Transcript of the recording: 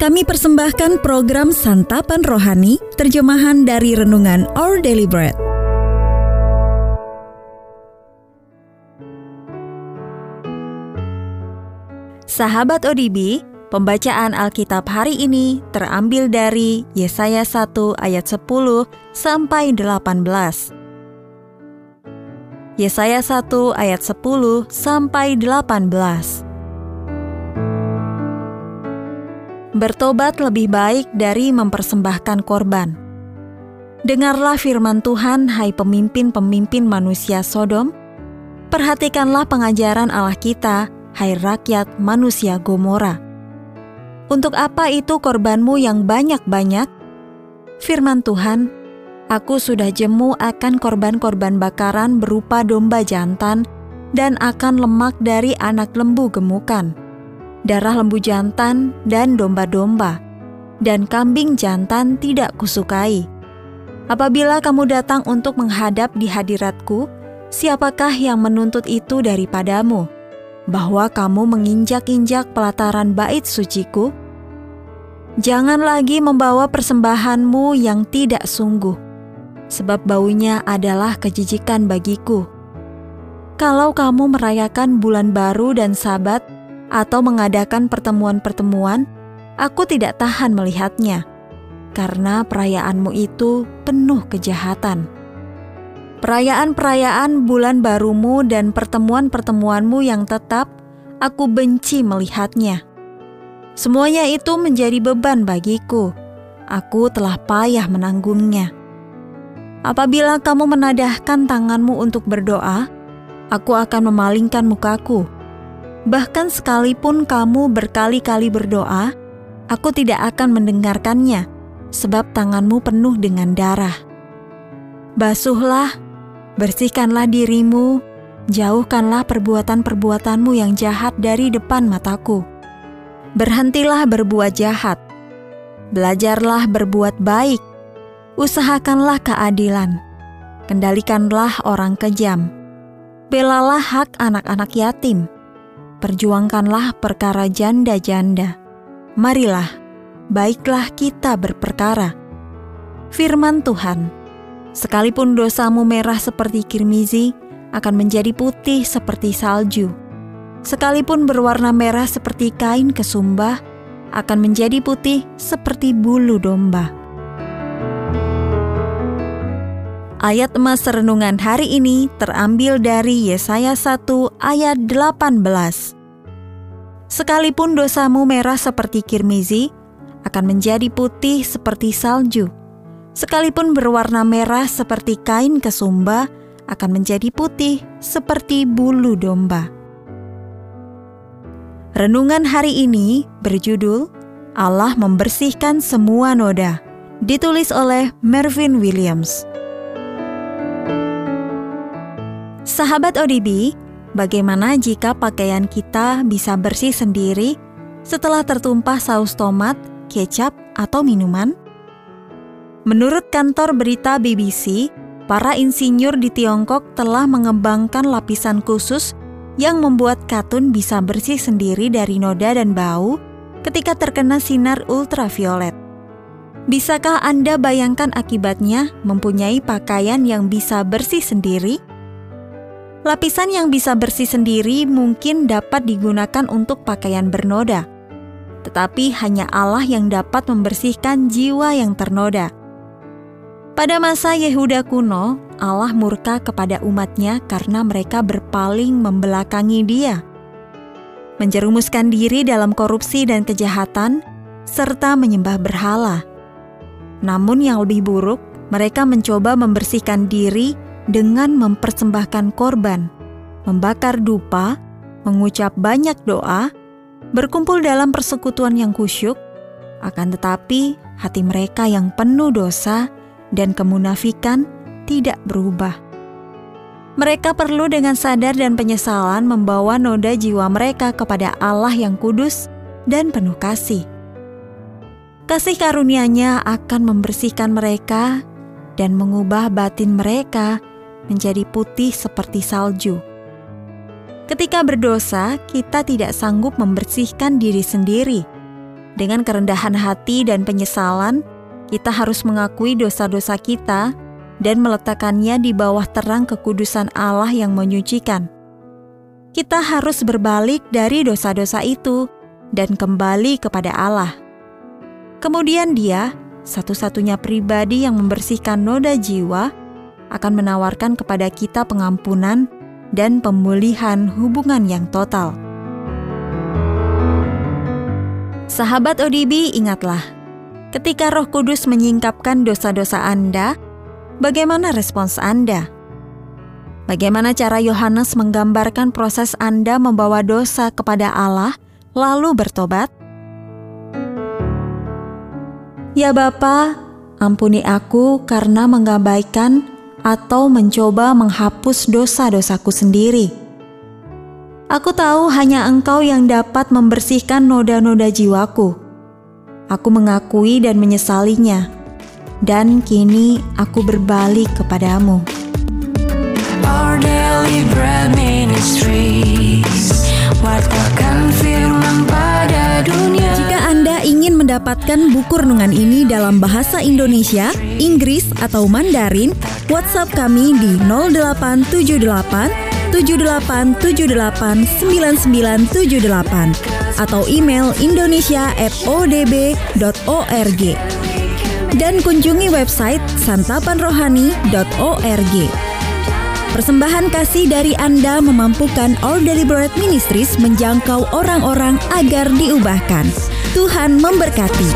Kami persembahkan program Santapan Rohani, terjemahan dari Renungan Our Daily Bread. Sahabat ODB, pembacaan Alkitab hari ini terambil dari Yesaya 1 ayat 10 sampai 18. Yesaya 1 ayat 10 sampai 18. Bertobat lebih baik dari mempersembahkan korban. Dengarlah firman Tuhan, hai pemimpin-pemimpin manusia Sodom. Perhatikanlah pengajaran Allah kita, hai rakyat manusia Gomora. Untuk apa itu korbanmu yang banyak-banyak? Firman Tuhan, Aku sudah jemu akan korban-korban bakaran berupa domba jantan dan akan lemak dari anak lembu gemukan darah lembu jantan dan domba-domba, dan kambing jantan tidak kusukai. Apabila kamu datang untuk menghadap di hadiratku, siapakah yang menuntut itu daripadamu? Bahwa kamu menginjak-injak pelataran bait suciku? Jangan lagi membawa persembahanmu yang tidak sungguh, sebab baunya adalah kejijikan bagiku. Kalau kamu merayakan bulan baru dan sabat, atau mengadakan pertemuan-pertemuan, aku tidak tahan melihatnya, karena perayaanmu itu penuh kejahatan. Perayaan-perayaan bulan barumu dan pertemuan-pertemuanmu yang tetap, aku benci melihatnya. Semuanya itu menjadi beban bagiku. Aku telah payah menanggungnya. Apabila kamu menadahkan tanganmu untuk berdoa, aku akan memalingkan mukaku Bahkan sekalipun kamu berkali-kali berdoa, aku tidak akan mendengarkannya, sebab tanganmu penuh dengan darah. Basuhlah, bersihkanlah dirimu, jauhkanlah perbuatan-perbuatanmu yang jahat dari depan mataku. Berhentilah berbuat jahat, belajarlah berbuat baik, usahakanlah keadilan, kendalikanlah orang kejam, belalah hak anak-anak yatim, perjuangkanlah perkara janda-janda. Marilah, baiklah kita berperkara. Firman Tuhan, sekalipun dosamu merah seperti kirmizi, akan menjadi putih seperti salju. Sekalipun berwarna merah seperti kain kesumbah, akan menjadi putih seperti bulu domba. Ayat emas renungan hari ini terambil dari Yesaya 1 ayat 18. Sekalipun dosamu merah seperti kirmizi, akan menjadi putih seperti salju. Sekalipun berwarna merah seperti kain kesumba, akan menjadi putih seperti bulu domba. Renungan hari ini berjudul Allah membersihkan semua noda, ditulis oleh Mervyn Williams. Sahabat ODB, bagaimana jika pakaian kita bisa bersih sendiri setelah tertumpah saus tomat, kecap, atau minuman? Menurut kantor berita BBC, para insinyur di Tiongkok telah mengembangkan lapisan khusus yang membuat katun bisa bersih sendiri dari noda dan bau ketika terkena sinar ultraviolet. Bisakah Anda bayangkan akibatnya mempunyai pakaian yang bisa bersih sendiri? Lapisan yang bisa bersih sendiri mungkin dapat digunakan untuk pakaian bernoda, tetapi hanya Allah yang dapat membersihkan jiwa yang ternoda. Pada masa Yehuda kuno, Allah murka kepada umatnya karena mereka berpaling membelakangi dia. Menjerumuskan diri dalam korupsi dan kejahatan, serta menyembah berhala. Namun yang lebih buruk, mereka mencoba membersihkan diri dengan mempersembahkan korban, membakar dupa, mengucap banyak doa, berkumpul dalam persekutuan yang kusyuk, akan tetapi hati mereka yang penuh dosa dan kemunafikan tidak berubah. Mereka perlu dengan sadar dan penyesalan membawa noda jiwa mereka kepada Allah yang kudus dan penuh kasih. Kasih karunia-Nya akan membersihkan mereka dan mengubah batin mereka menjadi putih seperti salju. Ketika berdosa, kita tidak sanggup membersihkan diri sendiri. Dengan kerendahan hati dan penyesalan, kita harus mengakui dosa-dosa kita dan meletakkannya di bawah terang kekudusan Allah yang menyucikan. Kita harus berbalik dari dosa-dosa itu dan kembali kepada Allah. Kemudian Dia, satu-satunya pribadi yang membersihkan noda jiwa, akan menawarkan kepada kita pengampunan dan pemulihan hubungan yang total. Sahabat ODB, ingatlah, ketika Roh Kudus menyingkapkan dosa-dosa Anda, bagaimana respons Anda? Bagaimana cara Yohanes menggambarkan proses Anda membawa dosa kepada Allah, lalu bertobat? Ya Bapa, ampuni aku karena mengabaikan atau mencoba menghapus dosa-dosaku sendiri. Aku tahu hanya Engkau yang dapat membersihkan noda-noda jiwaku. Aku mengakui dan menyesalinya, dan kini aku berbalik kepadamu. Jika Anda ingin mendapatkan buku renungan ini dalam bahasa Indonesia, Inggris, atau Mandarin, WhatsApp kami di 0878 78789978 atau email indonesia@odb.org dan kunjungi website santapanrohani.org. Persembahan kasih dari Anda memampukan All Deliberate Ministries menjangkau orang-orang agar diubahkan. Tuhan memberkati.